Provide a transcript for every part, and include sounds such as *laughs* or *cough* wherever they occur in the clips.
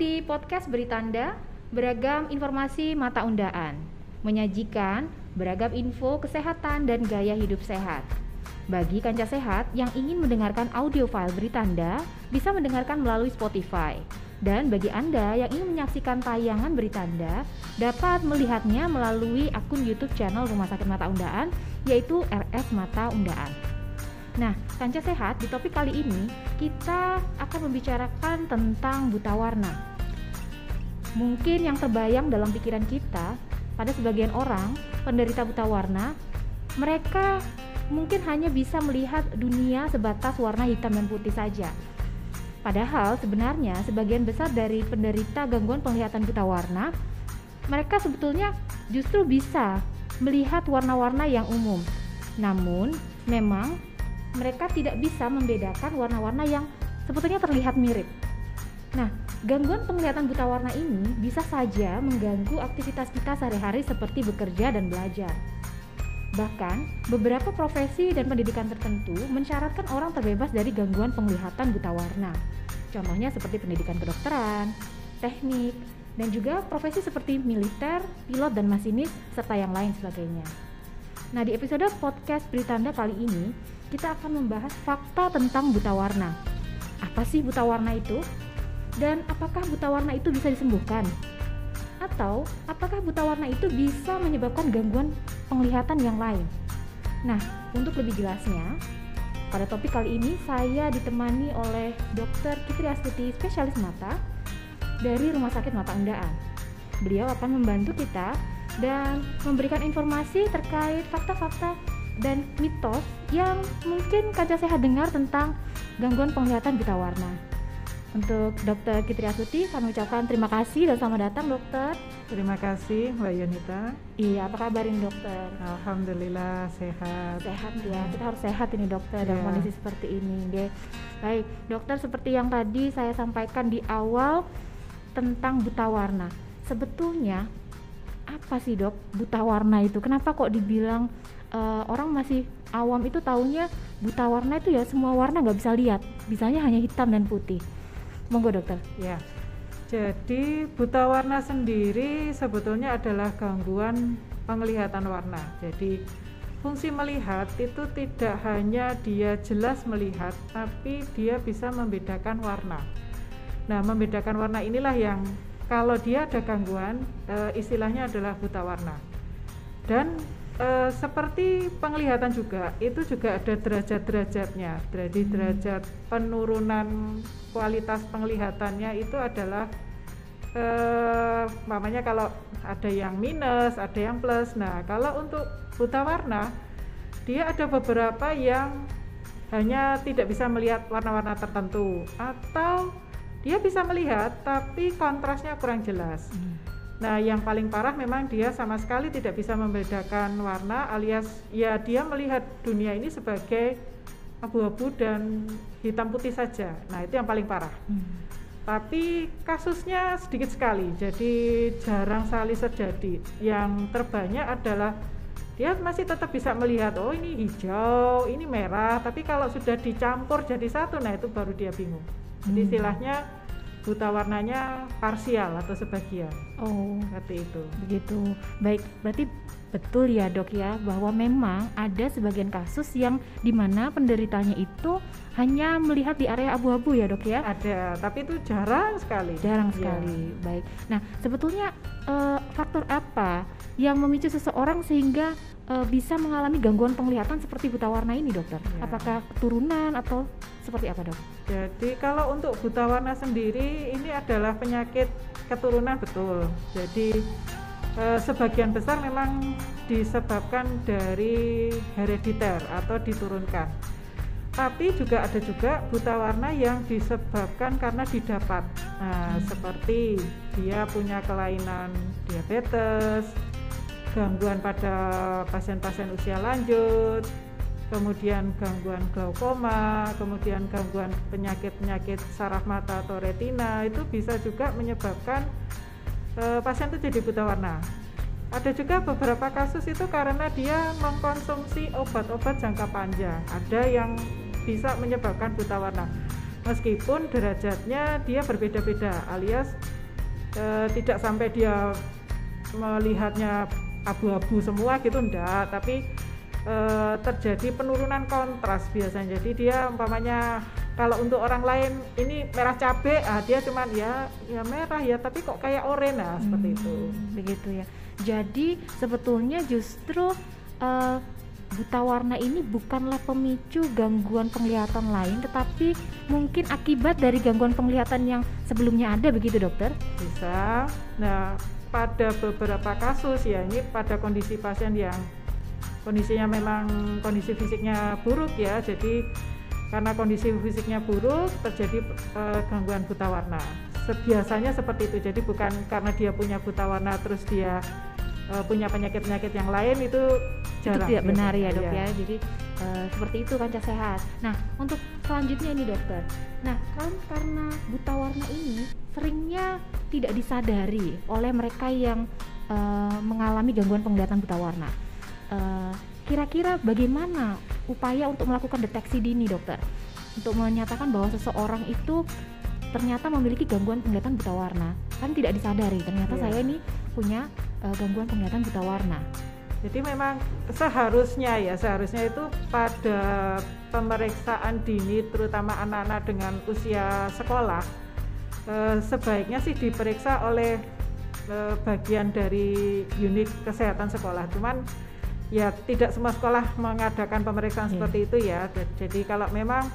di podcast Beritanda, beragam informasi mata undaan, menyajikan beragam info kesehatan dan gaya hidup sehat. Bagi kanca sehat yang ingin mendengarkan audio file Beritanda, bisa mendengarkan melalui Spotify. Dan bagi Anda yang ingin menyaksikan tayangan Beritanda, dapat melihatnya melalui akun YouTube channel Rumah Sakit Mata Undaan, yaitu RS Mata Undaan. Nah, kanca sehat di topik kali ini kita akan membicarakan tentang buta warna. Mungkin yang terbayang dalam pikiran kita pada sebagian orang penderita buta warna, mereka mungkin hanya bisa melihat dunia sebatas warna hitam dan putih saja. Padahal sebenarnya sebagian besar dari penderita gangguan penglihatan buta warna, mereka sebetulnya justru bisa melihat warna-warna yang umum. Namun, memang mereka tidak bisa membedakan warna-warna yang sebetulnya terlihat mirip. Nah, gangguan penglihatan buta warna ini bisa saja mengganggu aktivitas kita sehari-hari seperti bekerja dan belajar. Bahkan, beberapa profesi dan pendidikan tertentu mensyaratkan orang terbebas dari gangguan penglihatan buta warna. Contohnya seperti pendidikan kedokteran, teknik, dan juga profesi seperti militer, pilot dan masinis, serta yang lain sebagainya. Nah, di episode podcast Beritanda kali ini, kita akan membahas fakta tentang buta warna. Apa sih buta warna itu? Dan apakah buta warna itu bisa disembuhkan? Atau apakah buta warna itu bisa menyebabkan gangguan penglihatan yang lain? Nah, untuk lebih jelasnya, pada topik kali ini saya ditemani oleh Dr. Kitri Astuti, spesialis mata dari Rumah Sakit Mata Undaan. Beliau akan membantu kita dan memberikan informasi terkait fakta-fakta dan mitos yang mungkin kaca sehat dengar tentang gangguan penglihatan buta warna. Untuk Dokter Kitri Asuti, kami ucapkan terima kasih dan selamat datang dokter. Terima kasih Mbak Yonita. Iya, apa kabar ini dokter? Alhamdulillah sehat. Sehat ya, kita harus sehat ini dokter dalam Iya. kondisi seperti ini. Oke. Baik, dokter seperti yang tadi saya sampaikan di awal tentang buta warna. Sebetulnya apa sih dok buta warna itu? Kenapa kok dibilang eh, orang masih awam itu taunya buta warna itu ya semua warna nggak bisa lihat, bisanya hanya hitam dan putih. Monggo dokter. Ya. Jadi buta warna sendiri sebetulnya adalah gangguan penglihatan warna. Jadi fungsi melihat itu tidak hanya dia jelas melihat, tapi dia bisa membedakan warna. Nah, membedakan warna inilah yang kalau dia ada gangguan, eh, istilahnya adalah buta warna. Dan eh, seperti penglihatan juga, itu juga ada derajat-derajatnya. Jadi derajat penurunan kualitas penglihatannya itu adalah eh mamanya kalau ada yang minus, ada yang plus. Nah, kalau untuk buta warna, dia ada beberapa yang hanya tidak bisa melihat warna-warna tertentu atau dia bisa melihat tapi kontrasnya kurang jelas. Nah, yang paling parah memang dia sama sekali tidak bisa membedakan warna alias ya dia melihat dunia ini sebagai abu-abu dan hitam putih saja. Nah, itu yang paling parah. Tapi kasusnya sedikit sekali, jadi jarang sekali terjadi. Yang terbanyak adalah dia masih tetap bisa melihat, oh ini hijau, ini merah, tapi kalau sudah dicampur jadi satu, nah itu baru dia bingung. Jadi Hmm. istilahnya buta warnanya parsial atau sebagian, Oh, seperti itu. begitu. Baik, berarti betul ya dok ya bahwa memang ada sebagian kasus yang di mana penderitanya itu hanya melihat di area abu-abu ya dok ya. Ada, tapi itu jarang sekali. Jarang Iya. sekali. Baik. Nah, sebetulnya eh, faktor apa yang memicu seseorang sehingga eh, bisa mengalami gangguan penglihatan seperti buta warna ini, dokter? Ya. Apakah keturunan atau seperti apa, dok? Jadi kalau untuk buta warna sendiri ini adalah penyakit keturunan betul. Jadi eh, sebagian besar memang disebabkan dari herediter atau diturunkan. Tapi juga ada juga buta warna yang disebabkan karena didapat. Nah, seperti dia punya kelainan diabetes, gangguan pada pasien-pasien usia lanjut, kemudian gangguan glaukoma, kemudian gangguan penyakit-penyakit saraf mata atau retina itu bisa juga menyebabkan eh, pasien itu jadi buta warna. Ada juga beberapa kasus itu karena dia mengkonsumsi obat-obat jangka panjang. Ada yang bisa menyebabkan buta warna. Meskipun derajatnya dia berbeda-beda, alias uh, tidak sampai dia melihatnya abu-abu semua gitu enggak tapi uh, terjadi penurunan kontras biasanya jadi dia umpamanya kalau untuk orang lain ini merah cabai ah dia cuman ya ya merah ya tapi kok kayak oranye nah, seperti Hmm, itu Begitu ya. Jadi sebetulnya justru eh, buta warna ini bukanlah pemicu gangguan penglihatan lain, tetapi mungkin akibat dari gangguan penglihatan yang sebelumnya ada, begitu dokter? bisa nah pada beberapa kasus ya ini pada kondisi pasien yang kondisinya memang kondisi fisiknya buruk ya jadi karena kondisi fisiknya buruk terjadi eh, gangguan buta warna biasanya seperti itu jadi bukan karena dia punya buta warna terus dia eh, punya penyakit-penyakit yang lain itu jarang itu tidak benar ya dok iya. ya. Jadi eh, seperti itu kancah sehat. Nah untuk selanjutnya ini dokter. Nah kan karena buta warna ini seringnya tidak disadari oleh mereka yang eh, mengalami gangguan penglihatan buta warna. Eh, Kira-kira bagaimana upaya untuk melakukan deteksi dini dokter? Untuk menyatakan bahwa seseorang itu ternyata memiliki gangguan penglihatan buta warna kan tidak disadari ternyata Iya. saya ini punya eh, gangguan penglihatan buta warna Jadi memang seharusnya ya seharusnya itu pada pemeriksaan dini terutama anak-anak dengan usia sekolah eh, sebaiknya sih diperiksa oleh eh, bagian dari unit kesehatan sekolah. Cuman ya tidak semua sekolah mengadakan pemeriksaan Iya. seperti itu ya. Jadi kalau memang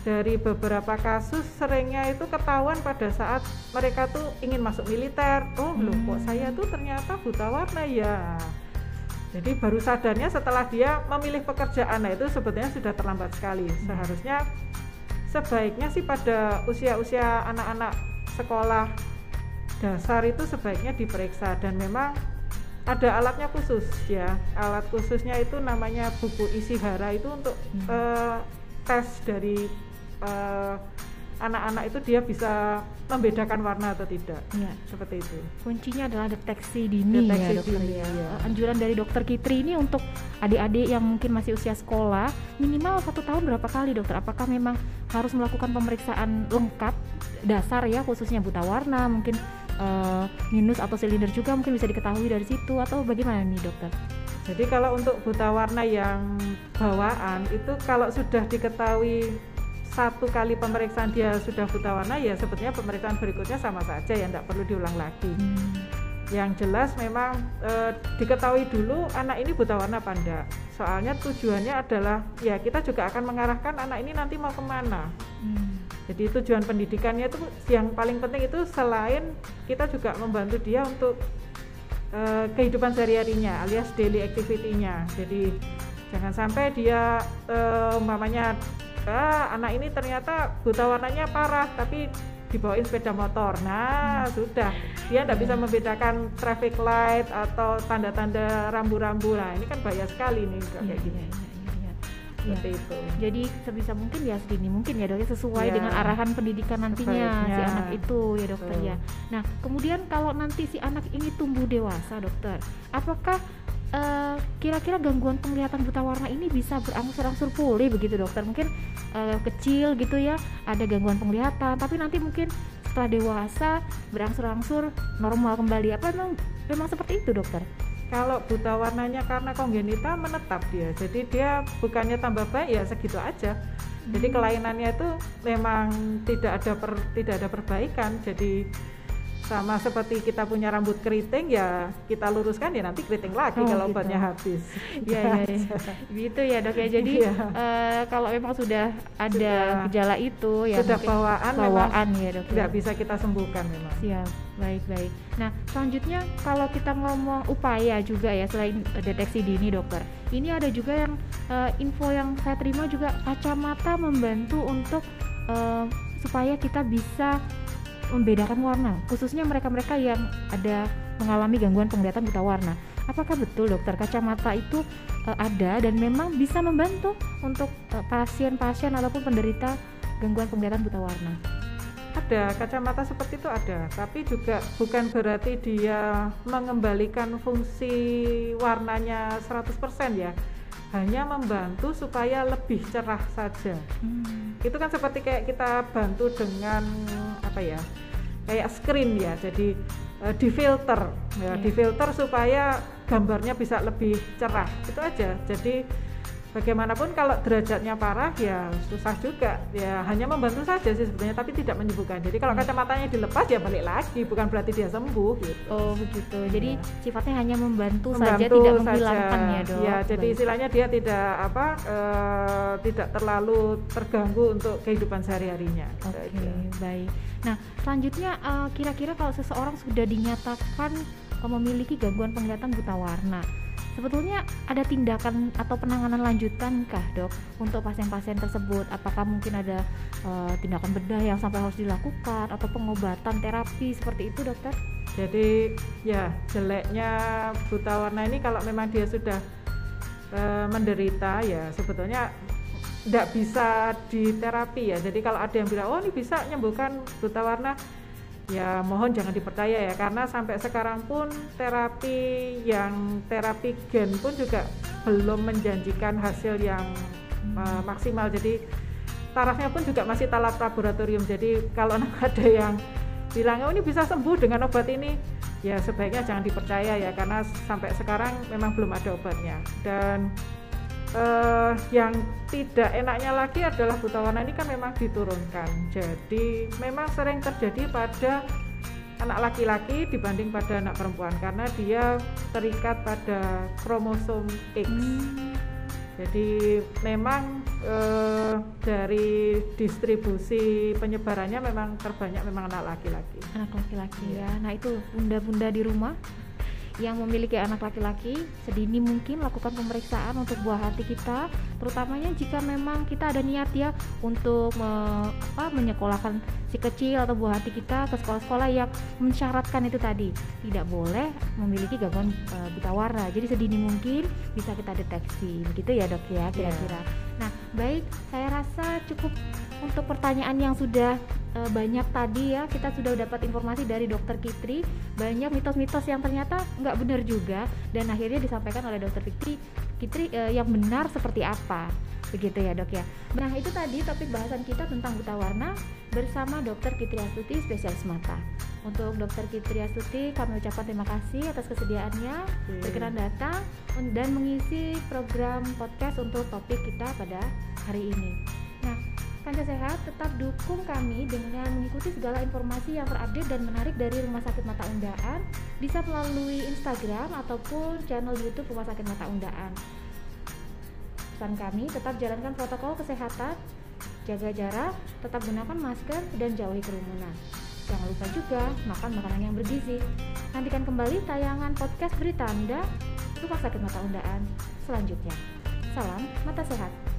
dari beberapa kasus seringnya itu ketahuan pada saat mereka tuh ingin masuk militer. Oh, loh kok Hmm. saya tuh ternyata buta warna ya. Jadi baru sadarnya setelah dia memilih pekerjaan, nah itu sebetulnya sudah terlambat sekali. Seharusnya sebaiknya sih pada usia-usia anak-anak sekolah dasar itu sebaiknya diperiksa dan memang ada alatnya khusus ya. Alat khususnya itu namanya buku isi hara itu untuk Hmm. eh, tes dari eh, anak-anak itu dia bisa membedakan warna atau tidak. ya Seperti itu. kuncinya adalah deteksi dini Deteksi ya dokter dini, ya. iya. Anjuran dari dokter Kitri ini untuk adik-adik yang mungkin masih usia sekolah minimal satu tahun berapa kali dokter? Apakah memang harus melakukan pemeriksaan lengkap dasar ya khususnya buta warna mungkin eh, minus atau silinder juga mungkin bisa diketahui dari situ atau bagaimana nih dokter? Jadi kalau untuk buta warna yang bawaan itu kalau sudah diketahui satu kali pemeriksaan dia sudah buta warna ya sebetulnya pemeriksaan berikutnya sama saja ya tidak perlu diulang lagi. Yang jelas memang eh, diketahui dulu anak ini buta warna apa enggak. Soalnya tujuannya adalah ya kita juga akan mengarahkan anak ini nanti mau ke mana. Hmm. Jadi tujuan pendidikannya itu yang paling penting itu selain kita juga membantu dia untuk eh, kehidupan sehari-harinya alias daily activity-nya. Jadi jangan sampai dia eh, umpamanya ah, anak ini ternyata buta warnanya parah tapi dibawain sepeda motor. Nah, sudah dia tidak bisa membedakan traffic light atau tanda-tanda rambu-rambu. Nah, ini kan bahaya sekali nih kayak gini. iya, iya. Seperti itu. Jadi sebisa mungkin ya sedini mungkin ya dok ya, sesuai Ya. dengan arahan pendidikan nantinya si Sebaiknya. anak itu ya dokter Betul. ya. Nah kemudian kalau nanti si anak ini tumbuh dewasa dokter, apakah eh, kira-kira gangguan penglihatan buta warna ini bisa berangsur-angsur pulih begitu dokter? Mungkin eh, kecil gitu ya ada gangguan penglihatan, tapi nanti mungkin setelah dewasa berangsur-angsur normal kembali. Apa memang memang seperti itu dokter? Kalau buta warnanya karena kongenital menetap dia, jadi dia bukannya tambah baik ya segitu aja. Jadi Hmm. kelainannya itu memang tidak ada per, tidak ada perbaikan. Jadi sama seperti kita punya rambut keriting ya kita luruskan ya nanti keriting lagi Oh, kalau gitu. obatnya habis. Iya iya iya. *laughs* gitu ya dok ya. *laughs* Jadi Iya. eh, kalau memang sudah ada Sudah- gejala itu ya Sudah bawaan, bawaan ya dok. ya. tidak bisa kita sembuhkan memang. Siap, baik baik. Nah selanjutnya kalau kita ngomong upaya juga ya selain deteksi dini dokter, ini ada juga yang eh, info yang saya terima juga kacamata membantu untuk eh, supaya kita bisa membedakan warna, khususnya mereka-mereka yang ada mengalami gangguan penglihatan buta warna. Apakah betul dokter kacamata itu eh, ada dan memang bisa membantu untuk eh, pasien-pasien ataupun penderita gangguan penglihatan buta warna? Ada kacamata seperti itu ada, tapi juga bukan berarti dia mengembalikan fungsi warnanya 100% ya. Hanya membantu supaya lebih cerah saja. Hmm. Itu kan seperti kayak kita bantu dengan apa ya? kayak screen ya jadi uh, difilter ya yeah. difilter supaya gambarnya bisa lebih cerah itu aja jadi bagaimanapun kalau derajatnya parah ya susah juga. Ya hanya membantu saja sih sebetulnya tapi tidak menyembuhkan. Jadi kalau hmm. kacamatanya dilepas ya balik lagi. Bukan berarti dia sembuh gitu. Oh begitu. Jadi ya. sifatnya hanya membantu, membantu saja. tidak menghilangkan ya dok. Ya jadi Baik. istilahnya dia tidak apa uh, tidak terlalu terganggu untuk kehidupan sehari harinya gitu oke okay, baik. Nah selanjutnya uh, kira-kira kalau seseorang sudah dinyatakan memiliki gangguan penglihatan buta warna sebetulnya ada tindakan atau penanganan lanjutan kah dok untuk pasien-pasien tersebut? Apakah mungkin ada uh, tindakan bedah yang sampai harus dilakukan atau pengobatan terapi seperti itu dokter? Jadi ya jeleknya buta warna ini kalau memang dia sudah uh, menderita ya sebetulnya tidak bisa diterapi ya. Jadi kalau ada yang bilang oh ini bisa menyembuhkan buta warna ya mohon jangan dipercaya ya karena sampai sekarang pun terapi yang terapi gen pun juga belum menjanjikan hasil yang uh, maksimal. Jadi tarafnya pun juga masih taraf laboratorium. Jadi kalau *laughs* ada yang bilang oh ini bisa sembuh dengan obat ini ya sebaiknya jangan dipercaya ya karena sampai sekarang memang belum ada obatnya. Dan uh, yang tidak enaknya lagi adalah buta warna ini kan memang diturunkan. Jadi memang sering terjadi pada anak laki-laki dibanding pada anak perempuan karena dia terikat pada kromosom X. Hmm. jadi memang uh, dari distribusi penyebarannya memang terbanyak memang anak laki-laki. Anak laki-laki ya. Nah itu bunda-bunda di rumah yang memiliki anak laki-laki sedini mungkin lakukan pemeriksaan untuk buah hati kita terutamanya jika memang kita ada niat ya untuk me, apa, menyekolahkan si kecil atau buah hati kita ke sekolah-sekolah yang mensyaratkan itu tadi. Tidak boleh memiliki gangguan e, buta warna. Jadi sedini mungkin bisa kita deteksi. Begitu ya dok ya kira-kira. Yeah. nah baik saya rasa cukup untuk pertanyaan yang sudah e, banyak tadi ya kita sudah dapat informasi dari dokter Kitri banyak mitos-mitos yang ternyata nggak benar juga dan akhirnya disampaikan oleh dokter Kitri Kitri e, yang benar seperti apa. Begitu ya dok ya. Nah itu tadi topik bahasan kita tentang buta warna bersama dokter Kitri Astuti spesialis mata. Untuk dokter Kitri Astuti kami ucapkan terima kasih atas kesediaannya hmm. berkenan datang dan mengisi program podcast untuk topik kita pada hari ini Kanca Sehat tetap dukung kami dengan mengikuti segala informasi yang terupdate dan menarik dari Rumah Sakit Mata Undaan bisa melalui Instagram ataupun channel YouTube Rumah Sakit Mata Undaan. Pesan kami tetap jalankan protokol kesehatan, jaga jarak, tetap gunakan masker dan jauhi kerumunan. Jangan lupa juga makan makanan yang bergizi. Nantikan kembali tayangan podcast berita Anda Rumah Sakit Mata Undaan selanjutnya. Salam mata sehat.